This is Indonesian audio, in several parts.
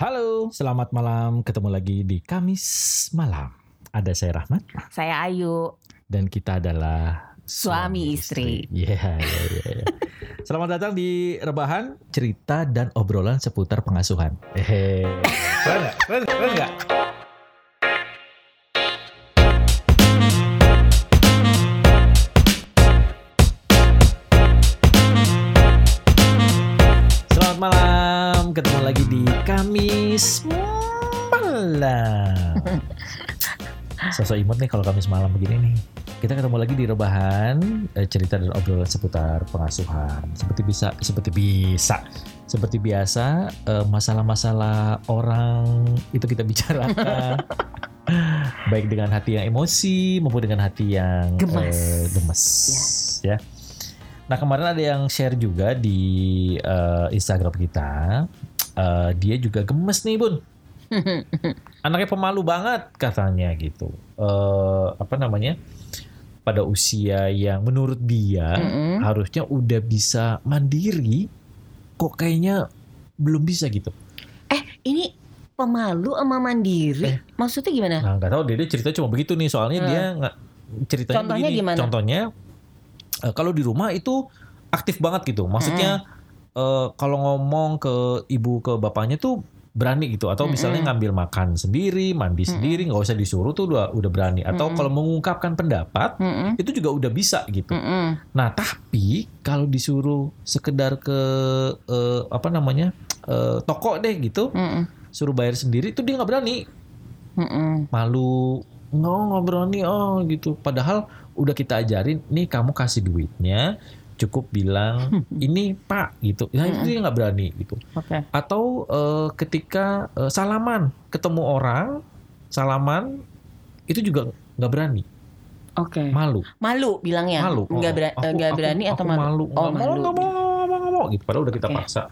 Halo, selamat malam. Ketemu lagi di Kamis malam. Ada saya Rahmat Saya Ayu. dan kita adalah Suami istri. Iya, iya, iya. iya. Selamat datang di Rebahan, cerita dan obrolan seputar pengasuhan. Hehe. Keren nggak? Keren, keren malam, ketemu lagi di Kamis malam. Sosok imut nih kalau Kamis malam begini nih. Kita ketemu lagi di rebahan eh, cerita dan obrolan seputar pengasuhan. Seperti bisa, seperti bisa, seperti biasa eh, masalah-masalah orang itu kita bicarakan. Baik dengan hati yang emosi maupun dengan hati yang Gemas. eh, gemes, ya. Nah kemarin ada yang share juga di eh, Instagram kita. Eh, dia juga gemes nih bun. Anaknya pemalu banget katanya gitu. Eh, apa namanya? Pada usia yang menurut dia Mm-mm. harusnya udah bisa mandiri, kok kayaknya belum bisa gitu. Eh, ini pemalu sama mandiri. Eh. Maksudnya gimana? Nah nggak tahu dia, dia cerita cuma begitu nih soalnya Hmm. dia nggak ceritanya Contohnya begini. gimana? Contohnya eh, kalau di rumah itu aktif banget gitu. Maksudnya eh, kalau ngomong ke ibu ke bapaknya tuh berani gitu atau misalnya Mm-mm. ngambil makan sendiri, mandi sendiri, nggak usah disuruh tuh udah udah berani. Atau Mm-mm. kalau mengungkapkan pendapat Mm-mm. itu juga udah bisa gitu. Mm-mm. Nah, tapi kalau disuruh sekedar ke eh, apa namanya? eh, toko deh gitu, Mm-mm. suruh bayar sendiri itu dia nggak berani Mm-mm. malu nggak nggak berani oh gitu padahal udah kita ajarin nih kamu kasih duitnya cukup bilang ini pak gitu nah itu dia nggak berani gitu Oke. atau eh, ketika eh, salaman ketemu orang salaman itu juga nggak berani Oke. malu Malu bilangnya. malu Enggak Oh, bera- aku- enggak aku- berani aku atau malu? nggak Oh, mau malu. nggak mau nggak mau nggak mau gitu padahal udah kita Oke. paksa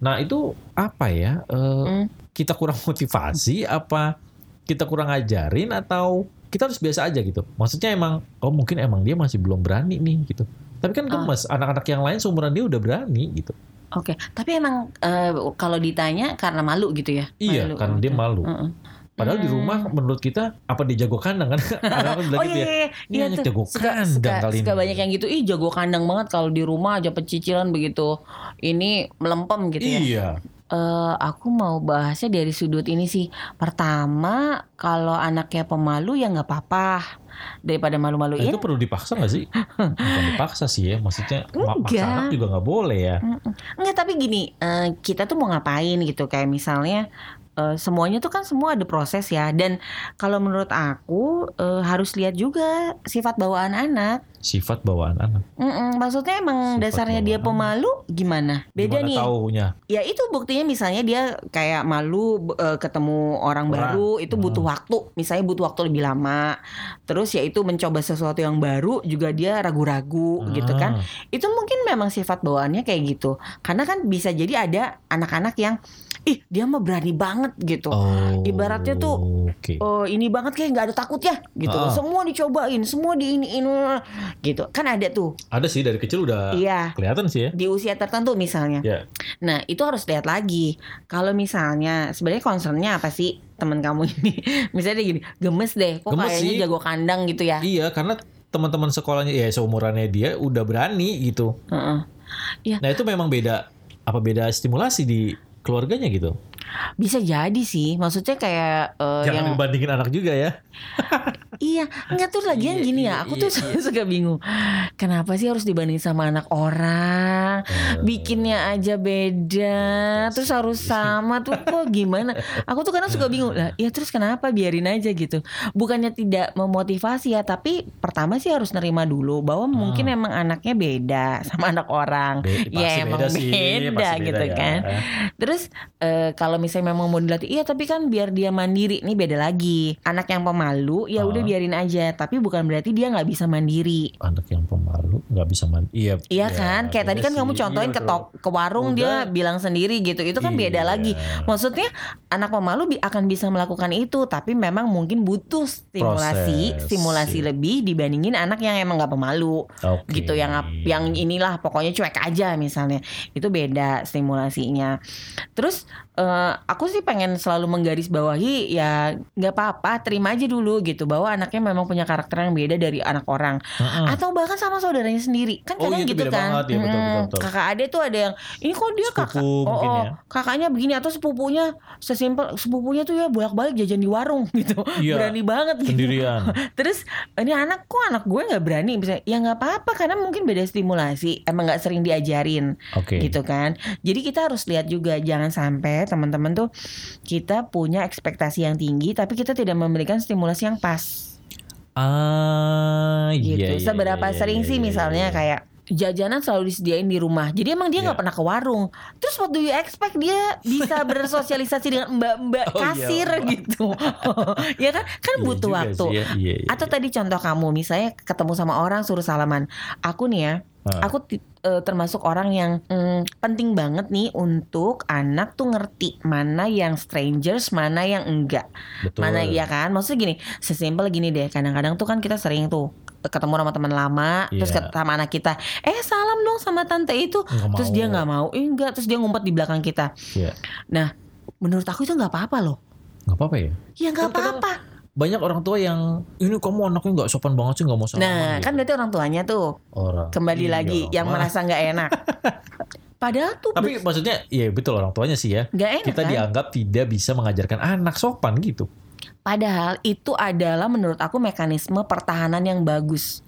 nah itu apa ya eh, Hmm. kita kurang motivasi apa kita kurang ajarin atau kita harus biasa aja gitu maksudnya emang oh mungkin emang dia masih belum berani nih gitu tapi kan Ah. gemes anak-anak yang lain seumuran dia udah berani gitu Oke. Tapi emang eh, kalau ditanya karena malu gitu ya? iya Malu. karena dia malu Mm-mm. padahal di Hmm. rumah menurut kita apa dia jago kandang kan anak-anak bilang Oh gitu iya, ya iya, iya hanya tuh. jago suka, kandang suka, kali suka ini. banyak yang gitu. Ih jago kandang banget kalau di rumah aja pecicilan begitu. Ini melempem gitu ya. iya Eh, aku mau bahasnya dari sudut ini sih. Pertama, kalau anaknya pemalu ya nggak apa-apa daripada Nah, malu-maluin. itu perlu dipaksa gak sih? Bukan dipaksa sih ya, maksudnya ma- maksa Enggak. anak juga nggak boleh ya. Mm-mm. Nggak, tapi gini, eh, kita tuh mau ngapain gitu kayak misalnya eh, semuanya tuh kan semua ada proses ya. Dan kalau menurut aku eh, harus lihat juga sifat bawaan anak. Sifat bawaan anak. Mm-mm, maksudnya emang Sifat dasarnya dia pemalu gimana? Beda Gimana nih. taunya? Ya itu buktinya misalnya dia kayak malu eh, ketemu orang, Orang. baru itu Hmm. butuh waktu, misalnya butuh waktu lebih lama. Terus ya itu mencoba sesuatu yang baru juga dia ragu-ragu gitu kan. Itu mungkin memang sifat bawaannya kayak gitu. Karena kan bisa jadi ada anak-anak yang ih dia mah berani banget gitu. Oh, Ibaratnya tuh, Oke. Oh ini banget kayak nggak ada takutnya gitu. Ah. Semua dicobain, semua diiniin gitu. Kan ada tuh. Ada sih dari kecil udah Iya. kelihatan sih ya. Di usia tertentu misalnya. Ya. Nah, itu harus lihat lagi. Kalau misalnya sebenarnya concernnya apa sih teman kamu ini? misalnya dia gini, gemes deh, kok Gemes kayaknya sih. jago kandang gitu ya. Iya, karena teman-teman sekolahnya ya seumurannya dia udah berani gitu. Heeh. Iya. Nah itu memang beda apa beda stimulasi di keluarganya gitu. Bisa jadi sih. Maksudnya kayak eh, Jangan yang dibandingin anak juga ya. iya, enggak tuh lagian Iya, gini iya, ya. Aku iya, tuh suka bingung. Kenapa sih harus dibanding sama anak orang? Eh, Bikinnya aja beda, terus harus sama tuh kok gimana? Aku tuh kadang suka bingung lah. Ya terus kenapa biarin aja gitu? Bukannya tidak memotivasi ya, tapi pertama sih harus nerima dulu bahwa mungkin Ah. emang anaknya beda sama anak orang. Be- Ya, emang beda sih, beda pasti gitu ya. kan. Terus eh, kalau misalnya memang mau dilatih, iya tapi kan biar dia mandiri nih beda lagi. Anak yang pemalu ya udah Ah. Biarin aja. Tapi bukan berarti dia nggak bisa mandiri. Anak yang pemalu nggak bisa mandi. Iya. Iya ya, kan, kayak tadi iya kan kamu sih. contohin Iya, ke tok ke warung dia bilang sendiri gitu. Itu kan beda Iya. lagi. Maksudnya anak pemalu bi- akan bisa melakukan itu, tapi memang mungkin butuh stimulasi, Proses, stimulasi iya. lebih dibandingin anak yang emang nggak pemalu Oke. gitu yang yang inilah pokoknya cuek aja misalnya itu beda stimulasinya terus eh, aku sih pengen selalu menggarisbawahi ya nggak apa-apa terima aja dulu gitu bahwa anaknya memang punya karakter yang beda dari anak orang Heeh. atau bahkan sama saudaranya sendiri kan. Oh, kadang iya, itu gitu kan banget, ya, betul, betul, betul. kakak ade tuh ada yang ini kok dia kakak oh, oh, ya. kakaknya begini atau sepupunya sesimpel sepupunya tuh ya bolak-balik jajan di warung gitu Iya. berani banget gitu Sendirian. Terus ini anak kok anak gue nggak berani bisa ya nggak apa-apa karena mungkin beda stimulasi emang nggak sering diajarin Oke. gitu kan. Jadi kita harus lihat juga jangan sampai teman-teman tuh kita punya ekspektasi yang tinggi tapi kita tidak memberikan stimulasi yang pas Ah, gitu. iya. iya, Seberapa iya, sering iya, sih iya, misalnya iya. kayak jajanan selalu disediain di rumah. Jadi emang dia nggak Iya. pernah ke warung. Terus what do you expect dia bisa bersosialisasi dengan mbak-mbak Oh, iya, kasir Mbak. gitu. ya kan? Kan Iya butuh waktu. sih ya, iya, iya, Atau iya. tadi contoh kamu misalnya ketemu sama orang suruh salaman. Aku nih ya, Aku eh, termasuk orang yang mm, penting banget nih untuk anak tuh ngerti mana yang strangers, mana yang enggak. Betul. Mana ya kan? Maksudnya gini, sesimpel gini deh. Kadang-kadang tuh kan kita sering tuh ketemu sama teman lama, terus Iya. ke- sama anak kita, eh salam dong sama tante itu, Nggak terus mau. dia nggak mau, eh enggak, terus dia ngumpet di belakang kita. Iya. Nah, menurut aku itu nggak apa-apa loh. Nggak apa-apa ya. Ya nggak Kan apa-apa. Banyak orang tua yang ini kamu anaknya nggak sopan banget sih nggak mau salaman. Nah, gitu. kan berarti orang tuanya tuh orang kembali Iya, lagi yang Mah. merasa nggak enak. Padahal tuh Tapi maksudnya iya betul orang tuanya sih ya. nggak enak Kita kan? dianggap tidak bisa mengajarkan anak sopan gitu. Padahal itu adalah menurut aku mekanisme pertahanan yang bagus.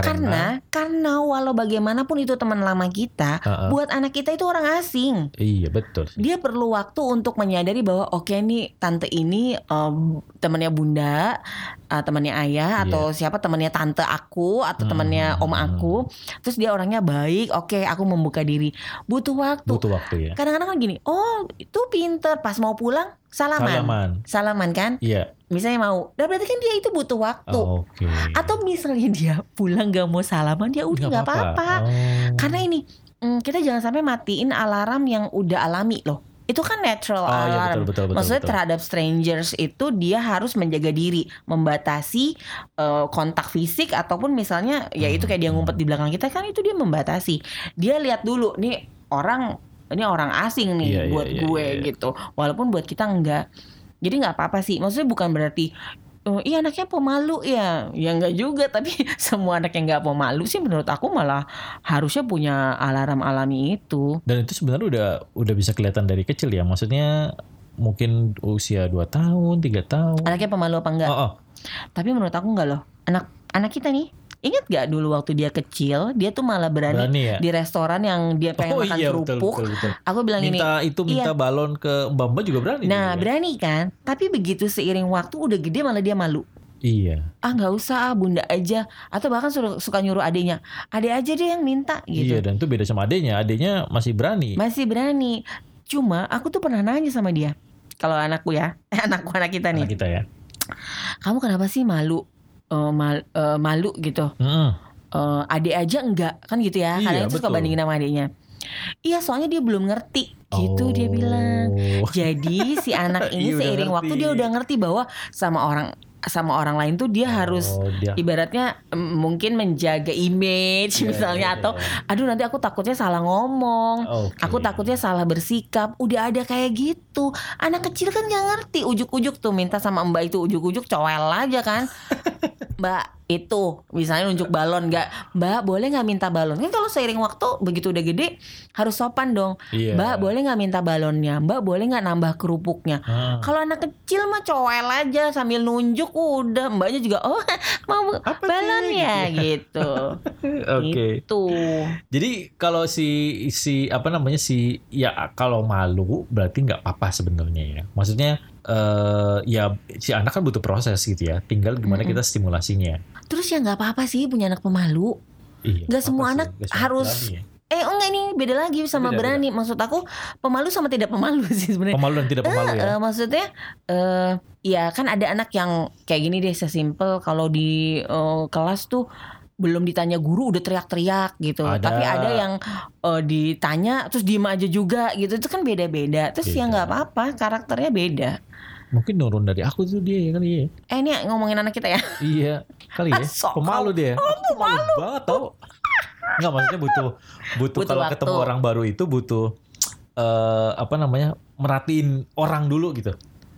Karena, Karena karena walau bagaimanapun itu teman lama kita, Heeh. buat anak kita itu orang asing. iya betul. sih. Dia perlu waktu untuk menyadari bahwa oke nih tante ini em, temannya bunda, eh, temannya ayah atau siapa temannya tante aku atau Hmm, temannya om aku. Terus dia orangnya baik, oke aku membuka diri. Butuh waktu. Butuh waktu ya. Kadang-kadang kan gini, oh itu pinter pas mau pulang salaman. Salaman. Salaman kan? Iya. Misalnya mau. Nah berarti kan dia itu butuh waktu. Oh, Oke. Atau misalnya dia pulang gak mau salaman, dia udah nggak apa-apa. Oh. Karena ini mm, kita jangan sampai matiin alarm yang udah alami loh. Itu kan natural Oh iya alarm. betul betul betul. Maksudnya betul. terhadap strangers itu dia harus menjaga diri, membatasi eh, kontak fisik ataupun misalnya ya itu kayak dia Hmm. ngumpet di belakang kita kan itu dia membatasi. Dia lihat dulu nih orang ini orang asing nih Iya, iya, buat iya, gue iya, iya. gitu. Walaupun buat kita enggak. Jadi nggak apa-apa sih. Maksudnya bukan berarti Oh, iya anaknya pemalu ya, ya enggak juga. Tapi semua anak yang nggak pemalu sih menurut aku malah harusnya punya alarm alami itu. Dan itu sebenarnya udah udah bisa kelihatan dari kecil ya. Maksudnya mungkin usia 2 tahun, 3 tahun. Anaknya pemalu apa enggak? Oh, oh. Tapi menurut aku enggak loh. Anak anak kita nih, ingat gak dulu waktu dia kecil, dia tuh malah berani, Berani ya. di restoran yang dia pengen oh makan iya betul, kerupuk. betul, betul. Aku bilang ini, Minta itu minta balon ke Mbak Mbak juga berani. nah dia. berani kan? Tapi begitu seiring waktu udah gede malah dia malu. Iya. Ah nggak usah, ah, bunda aja. Atau bahkan suka, suka nyuruh adiknya, adek aja deh yang minta gitu. Iya dan itu beda sama adenya. Adenya masih berani. Masih berani. Cuma aku tuh pernah nanya sama dia. Kalau anakku ya, anakku anak kita nih. Anak kita ya. Kamu kenapa sih malu? Eh, mal- eh, malu gitu. Mm-mm. Eh, adik aja enggak kan gitu ya Iya, kadang itu suka bandingin sama adiknya iya soalnya dia belum ngerti gitu dia Oh. bilang jadi si anak ini Iya, seiring waktu dia udah ngerti bahwa sama orang sama orang lain tuh dia harus Oh, dia. ibaratnya mm, mungkin menjaga image Iya, misalnya iya, atau iya. aduh nanti aku takutnya salah ngomong Oke. Aku takutnya salah bersikap Udah ada kayak gitu Anak kecil kan gak ngerti Ujuk-ujuk tuh minta sama mbak itu Ujuk-ujuk cowel aja kan Mbak itu Misalnya nunjuk balon gak Mbak boleh gak minta balon Kan kalau seiring waktu Begitu udah gede Harus sopan dong Iya. Mbak boleh gak minta balonnya Mbak boleh gak nambah kerupuknya Ah. kalau anak kecil mah cowel aja sambil nunjuk udah mbaknya juga oh mau Apa sih? balon ya gitu. Oke. Itu. Jadi kalau si si apa namanya si ya kalau malu berarti nggak apa-apa sebenarnya ya. Maksudnya eh ya si anak kan butuh proses gitu ya. Tinggal gimana Mm-mm. kita stimulasinya. Terus ya nggak apa-apa sih punya anak pemalu. Iya. Apa semua sih? anak semua harus- berani ya. Eh oh enggak ini beda lagi sama Beda, berani. Maksud aku pemalu sama tidak pemalu sih sebenarnya. Pemalu dan tidak pemalu ya. Eh, maksudnya eh ya kan ada anak yang kayak gini deh sesimpel kalau di eh, kelas tuh belum ditanya guru udah teriak-teriak gitu. Ada. Tapi ada yang eh, ditanya terus diem aja juga gitu. Itu kan beda-beda. Terus ya Beda. nggak apa-apa, karakternya beda. Mungkin nurun dari aku tuh dia ya kali ya. Eh ini ngomongin anak kita ya. Iya, kali ya. Sok Pemalu dia. Aku pemalu banget tau. Enggak maksudnya butuh butuh, Butuh kalau waktu. ketemu orang baru itu butuh eh apa namanya? merhatiin orang dulu gitu.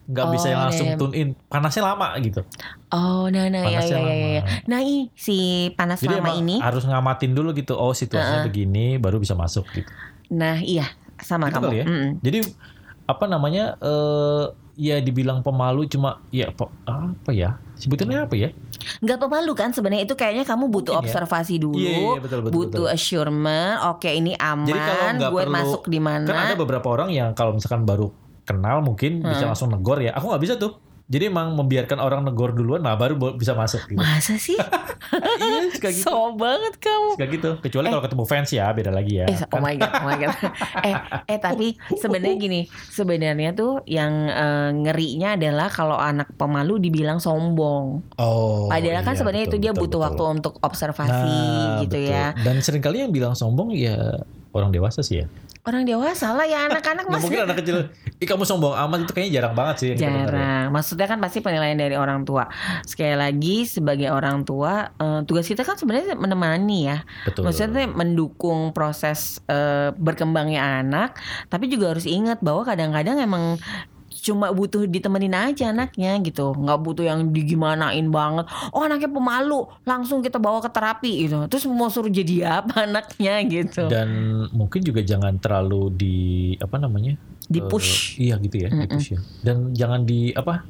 Nggak bisa Oh, yang langsung iya. tune in. Panasnya lama gitu. Oh, nah nah ya ya ya. ya. Nah, ih, si panas Jadi lama ini. harus ngamatin dulu gitu. Oh, situasinya begini baru bisa masuk gitu. Nah, iya, sama Gitu kamu. ya? Mm-mm. Jadi apa namanya? eh ya dibilang pemalu cuma ya apa ya? Sebutannya apa ya? Nggak pemalu kan sebenarnya itu kayaknya kamu butuh Mungkin ya. observasi dulu. Iya, iya, betul, betul, butuh assurement. Oke, ini aman. Jadi kalau nggak gue perlu- masuk di mana? Kan ada beberapa orang yang kalau misalkan baru kenal mungkin bisa langsung negor ya. Aku nggak bisa tuh. Jadi emang membiarkan orang negor duluan, nah baru bisa masuk gitu. Masa sih? iya, suka gitu. so banget kamu. Suka gitu. Kecuali kalau ketemu fans ya, beda lagi ya. Eh, oh Kan- my god, oh my god. eh, eh tapi sebenarnya gini, sebenarnya tuh yang eh, ngerinya adalah kalau anak pemalu dibilang sombong. oh, Padahal kan iya, sebenarnya betul, itu dia betul, butuh betul. waktu untuk observasi Nah, gitu betul. ya. Dan sering kali yang bilang sombong ya orang dewasa sih ya. Orang dewasa lah ya anak-anak Nggak mungkin masih anak kecil, ih kamu sombong amat itu kayaknya jarang banget sih. ya. jarang. Maksudnya kan pasti penilaian dari orang tua. Sekali lagi sebagai orang tua, eh, tugas kita kan sebenarnya menemani ya. Betul. Maksudnya mendukung proses eh, berkembangnya anak, tapi juga harus ingat bahwa kadang-kadang emang cuma butuh ditemenin aja anaknya gitu nggak butuh yang digimanain banget oh anaknya pemalu langsung kita bawa ke terapi gitu terus mau suruh jadi apa anaknya gitu Dan mungkin juga jangan terlalu di apa namanya? di push iya gitu ya, di push ya. Dan jangan di apa?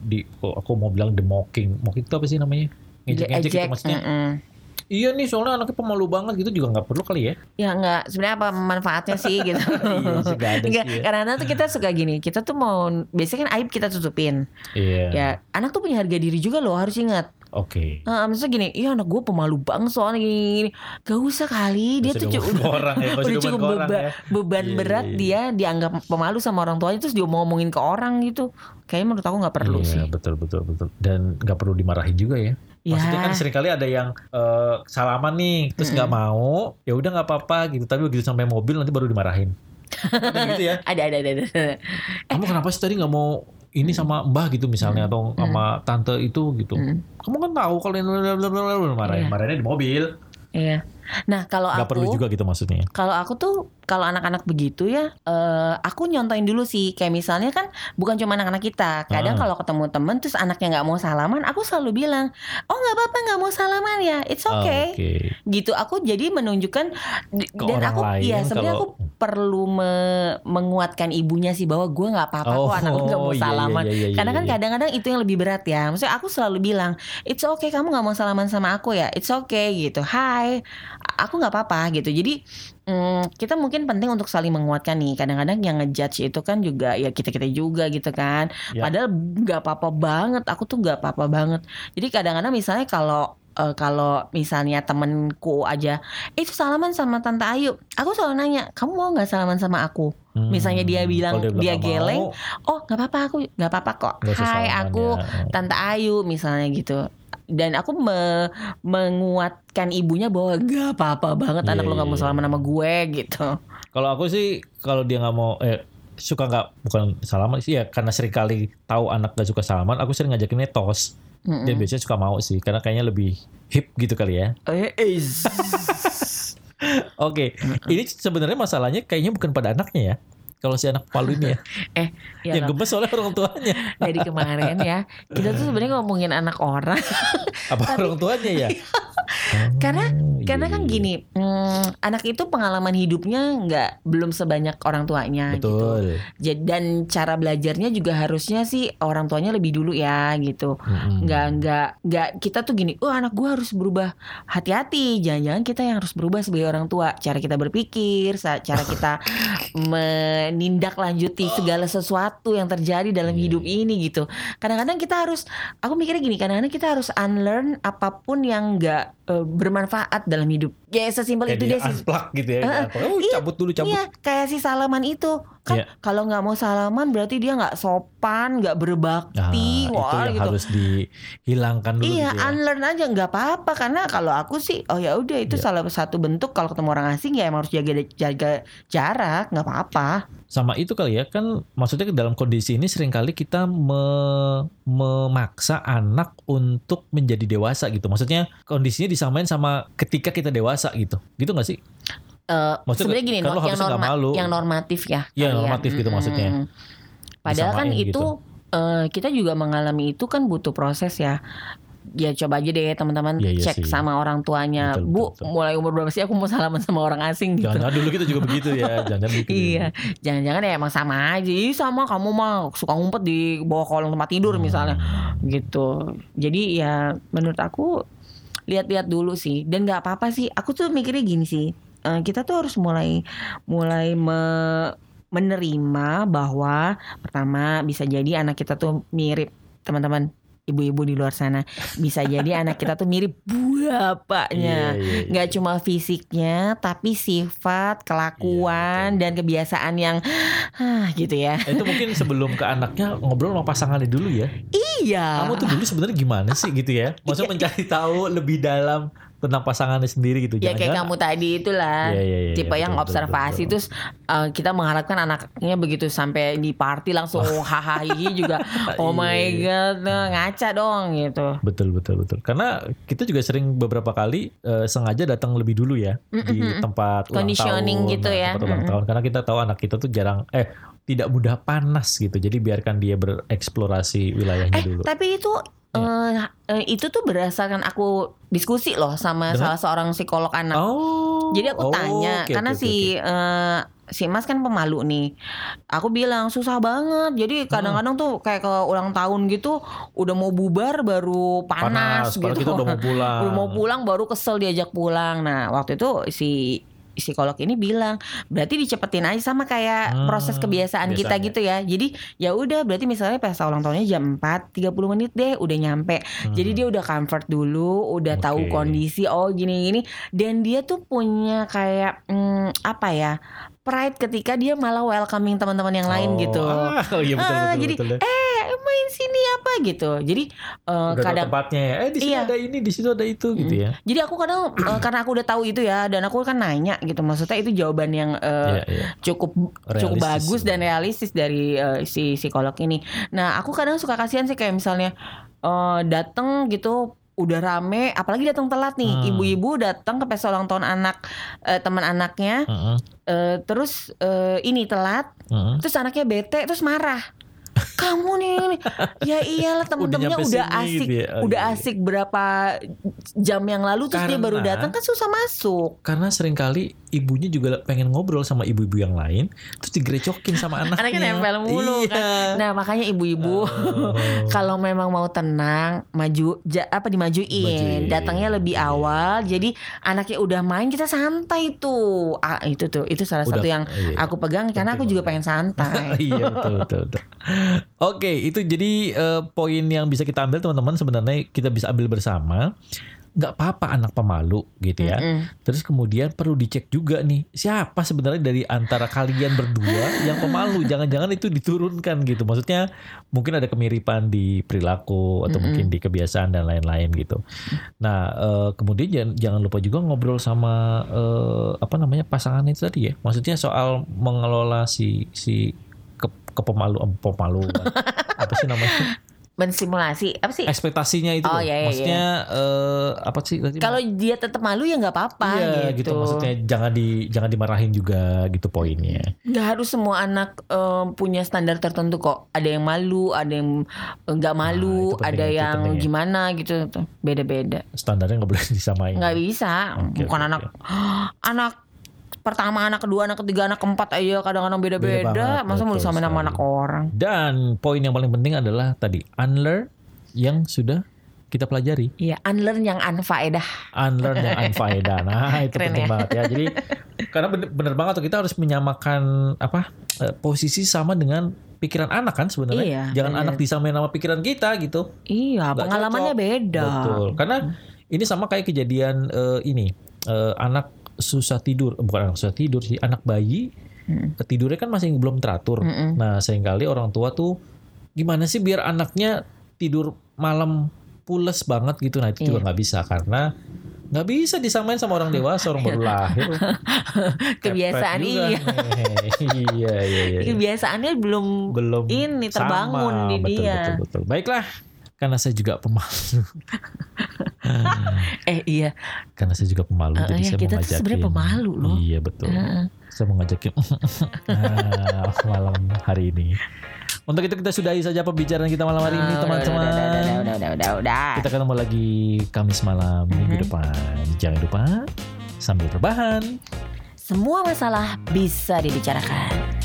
Di aku mau bilang the mocking. Mocking itu apa sih namanya? Ngejek-ngejek gitu maksudnya. mm-mm. Iya nih soalnya anaknya pemalu banget gitu juga nggak perlu kali ya. ya nggak sebenarnya apa manfaatnya sih gitu Iya sih, ada ya. karena tuh kita suka gini kita tuh mau biasanya kan aib kita tutupin Iya. ya anak tuh punya harga diri juga loh harus ingat Oke. Ah, maksudnya gini, iya anak gue pemalu banget soalnya gini, gini. Gak usah kali, dia tuh usah cu- ngomong ke orang ya, udah cukup ke orang beba- ya. beban Iya, berat iya, dia dianggap pemalu sama orang tuanya terus dia mau ngomongin ke orang gitu. Kayaknya menurut aku nggak perlu iya, sih. betul betul betul. Dan nggak perlu dimarahin juga ya. Maksudnya Ya. kan sering kali ada yang eh, salaman nih, terus nggak mau, ya udah nggak apa-apa gitu. Tapi begitu sampai mobil nanti baru dimarahin. Ada gitu ya. Ada ada ada. ada. Kamu kenapa sih tadi nggak mau ini sama mbah gitu misalnya atau sama tante itu gitu. Hmm. Kamu kan tahu kalau ini marahin, Iya. marahinnya di mobil. Iya. Nah kalau Nggak perlu aku, juga gitu maksudnya. kalau aku tuh kalau anak-anak begitu ya, eh, aku nyontoin dulu sih. Kayak misalnya kan bukan cuma anak-anak kita. Kadang Ah. kalau ketemu temen terus anaknya nggak mau salaman, aku selalu bilang, oh nggak apa-apa nggak mau salaman ya, it's okay. Oke. gitu aku jadi menunjukkan Ke dan aku lain ya sebenarnya kalau- aku perlu me- menguatkan ibunya sih bahwa gue nggak apa-apa Oh, kok anak gue nggak mau iya, iya, salaman iya, iya, karena kan iya. kadang-kadang itu yang lebih berat ya maksudnya aku selalu bilang it's okay kamu nggak mau salaman sama aku ya it's okay gitu hai aku nggak apa-apa gitu. Jadi mm, kita mungkin penting untuk saling menguatkan nih. Kadang-kadang yang ngejudge itu kan juga ya kita kita juga gitu kan. Ya. padahal nggak apa-apa banget. Aku tuh nggak apa-apa banget. Jadi kadang-kadang misalnya kalau eh, kalau misalnya temenku aja itu salaman sama tante Ayu. Aku selalu nanya kamu mau nggak salaman sama aku? Hmm, Misalnya dia bilang dia nggak geleng, mau, oh nggak apa-apa aku nggak apa-apa kok. Hai aku ya. tante Ayu misalnya gitu dan aku me- menguatkan ibunya bahwa nggak apa-apa banget Iya, anak lu nggak iya, mau iya. salaman sama gue gitu Kalau aku sih kalau dia nggak mau eh suka nggak bukan salaman sih ya karena sering kali tahu anak gak suka salaman aku sering ngajakinnya tos Mm-mm. dia biasanya suka mau sih karena kayaknya lebih hip gitu kali ya Eh, is. oke ini sebenarnya masalahnya kayaknya bukan pada anaknya ya kalau si anak palu ini ya. Eh ya yang gemes soalnya orang tuanya. Dari kemarin ya. Kita tuh sebenarnya ngomongin anak orang. Apa orang tuanya ya? Karena- Oh, karena iya, kan iya. gini mm, anak itu pengalaman hidupnya nggak belum sebanyak orang tuanya gitu. Betul. Jadi- dan cara belajarnya juga harusnya sih orang tuanya lebih dulu ya gitu. Mm-mm. nggak nggak nggak kita tuh gini oh anak gua harus berubah. Hati-hati jangan-jangan kita yang harus berubah sebagai orang tua. Cara kita berpikir cara kita menindaklanjuti segala sesuatu yang terjadi dalam Iya, hidup ini gitu kadang-kadang kita harus aku mikirnya gini kadang-kadang kita harus unlearn apa pun yang nggak eh, bermanfaat dalam hidup. Ya sesimpel Kayak itu dia deh sih. gitu ya. Heeh. Oh, Iya, cabut dulu cabut. Iya, kayak si salaman itu kan Iya. kalau nggak mau salaman berarti dia nggak sopan, nggak Nah, berbakti, itu wah yang gitu. harus dihilangkan dulu Iya, gitu ya. unlearn aja nggak apa-apa karena kalau aku sih, oh ya udah itu Iya. salah satu bentuk kalau ketemu orang asing ya emang harus jaga jaga jarak, nggak apa-apa. Sama itu kali ya kan maksudnya dalam kondisi ini sering kali kita me- memaksa anak untuk menjadi dewasa gitu. Maksudnya kondisinya disamain sama ketika kita dewasa gitu. Gitu gak sih? Eh, Maksudnya sebenarnya gini, kan yang, norma- malu. yang normatif ya. Iya, ya. normatif gitu maksudnya. Mm-mm. Padahal kan itu gitu. eh, kita juga mengalami itu kan butuh proses ya. Ya coba aja deh teman-teman Iya, iya cek sih. sama orang tuanya. Betul, Bu, betul, betul. mulai umur berapa sih aku mau salaman sama orang asing gitu. Jangan-jangan dulu kita juga begitu ya. Jangan-jangan gitu. Iya, jangan-jangan ya emang sama aja. Ih, sama kamu mah suka ngumpet di bawah kolong tempat tidur Hmm. misalnya, gitu. Jadi ya menurut aku lihat-lihat dulu sih. Dan nggak apa-apa sih. Aku tuh mikirnya gini sih. Eh, kita tuh harus mulai mulai me- menerima bahwa pertama bisa jadi anak kita tuh mirip teman-teman ibu-ibu di luar sana bisa jadi anak kita tuh mirip bapaknya Iya, iya, iya. nggak cuma fisiknya tapi sifat kelakuan dan kebiasaan yang ah, gitu ya Itu mungkin sebelum ke anaknya ngobrol sama pasangannya dulu ya. iya Kamu tuh dulu sebenarnya gimana sih gitu ya? Maksudnya mencari tahu lebih dalam tentang pasangannya sendiri gitu. ya kayak Jangan-jangan- kamu tadi itulah Iya, iya, iya, tipe iya, yang betul, observasi betul, terus uh, kita mengharapkan anaknya begitu sampai di party langsung hahaha juga oh my Iya, god nah, ngaca dong gitu Betul betul betul. Karena kita juga sering beberapa kali eh, sengaja datang lebih dulu ya di tempat ulang Conditioning tahun, gitu nah, ya. Tempat ulang tahun karena kita tahu anak kita tuh jarang eh tidak mudah panas gitu. Jadi biarkan dia bereksplorasi wilayahnya eh dulu. tapi itu Iya. eh, eh, itu tuh berdasarkan aku diskusi loh sama Dengan? salah seorang psikolog anak Oh. Jadi aku oh, tanya oke, karena oke, si eh, si Mas kan pemalu nih. Aku bilang susah banget. Jadi kadang-kadang tuh kayak ke ulang tahun gitu udah mau bubar baru panas, padahal gitu. kita udah mau pulang. Udah mau pulang baru kesel diajak pulang. Nah, waktu itu si psikolog ini bilang berarti dicepetin aja sama kayak Hmm, proses kebiasaan kita kebiasaan gitu ya. Jadi ya udah berarti misalnya pesta ulang tahunnya jam 4 30 menit deh udah nyampe. Jadi dia udah comfort dulu, udah tahu Hmm. Oke. kondisi oh gini-gini dan dia tuh punya kayak hmm, apa ya? Pride ketika dia malah welcoming teman-teman yang lain Oh, gitu. Ah, oh iya betul Ah, betul jadi betul. ya. eh main sini apa gitu. Jadi eh, Udah kadang tempatnya ya. Eh di sini Iya. ada ini, di situ ada itu gitu ya. jadi aku kadang eh, karena aku udah tahu itu ya dan aku kan nanya gitu. Maksudnya itu jawaban yang eh, Iya, iya. cukup cukup Realistis bagus dan realistis dari eh, si psikolog ini. Nah, aku kadang suka kasihan sih kayak misalnya eh dateng gitu udah rame, apalagi datang telat nih, Hmm. ibu-ibu datang ke pesta ulang tahun anak eh, teman anaknya, Heeh, eh, terus eh, ini telat, heeh. terus anaknya bete, terus marah. Kamu nih, ya iyalah temen-temennya udah, sini asik, ya. Oh, udah iya, iya. asik berapa jam yang lalu, terus dia baru Karena- datang kan susah masuk. Karena sering kali ibunya juga pengen ngobrol sama ibu-ibu yang lain, terus digerecokin sama anaknya. Anaknya nempel mulu iya. kan. Nah makanya ibu-ibu Oh. kalau memang mau tenang maju ja- apa dimajuin Majuin. datangnya lebih Iya. awal jadi anaknya udah main kita santai tuh ah, itu tuh itu salah Udah, satu yang iya. aku pegang karena aku juga pengen santai iya betul betul. betul. Oke itu jadi eh, poin yang bisa kita ambil teman-teman sebenarnya kita bisa ambil bersama. Nggak apa-apa anak pemalu gitu ya. Mm-mm. Terus kemudian perlu dicek juga nih siapa sebenarnya dari antara kalian berdua yang pemalu. Jangan-jangan itu diturunkan gitu. Maksudnya mungkin ada kemiripan di perilaku atau Mm-mm. mungkin di kebiasaan dan lain-lain gitu. Nah eh, kemudian jangan, jangan lupa juga ngobrol sama eh, apa namanya pasangan itu tadi ya. Maksudnya soal mengelola si si ke, kepemalu pemalu apa sih namanya mensimulasi apa sih ekspektasinya itu Oh, loh. iya, iya, maksudnya eh, apa sih tadi kalau dia tetap malu ya nggak apa-apa Iya gitu. gitu, maksudnya jangan di jangan dimarahin juga gitu poinnya. nggak harus semua anak eh, punya standar tertentu kok ada yang malu ada yang eh, nggak malu itu penting, ada yang penting ya. gimana gitu beda-beda Standarnya nggak boleh disamain. nggak bisa Oke, bukan oke, anak anak pertama anak kedua anak ketiga anak keempat aja kadang-kadang Beda beda-beda banget, masa mau disamain sama sekali. anak orang Dan poin yang paling penting adalah tadi unlearn yang sudah kita pelajari. Iya unlearn yang unfaedah Unlearn yang unfaedah. Nah, itu Keren penting ya. banget ya. Jadi karena bener, bener banget tuh kita harus menyamakan apa eh, posisi sama dengan pikiran anak kan sebenarnya. Iya, Jangan bener. anak disamain sama pikiran kita gitu. iya Nggak pengalamannya cocok. beda Betul. Karena Ini sama kayak kejadian eh, ini eh, anak susah tidur, bukan anak susah tidur sih, anak bayi Mm. tidurnya kan masih belum teratur. Mm-mm. Nah, sering kali orang tua tuh gimana sih biar anaknya tidur malam pules banget gitu. Nah, itu juga Iya. nggak bisa karena nggak bisa disamain sama orang dewasa, orang baru lahir. Kebiasaan iya. nih. iya, iya, iya. Kebiasaannya belum Belum ini terbangun sama. di betul, dia. Betul, betul. Baiklah, karena saya juga pemalu. Eh iya. karena saya juga pemalu, Eh, jadi iya, saya kita mau ngajakin. sebenarnya pemalu loh. Iya, betul. Heeh. Saya mau ngajakin ah, malam hari ini. Untuk itu kita sudahi saja pembicaraan kita malam hari ini Ah, teman-teman. Udah, udah, udah, udah, udah, udah, udah. Kita ketemu lagi Kamis malam minggu Mhm. depan. Jangan lupa sambil rebahan. Semua masalah bisa dibicarakan.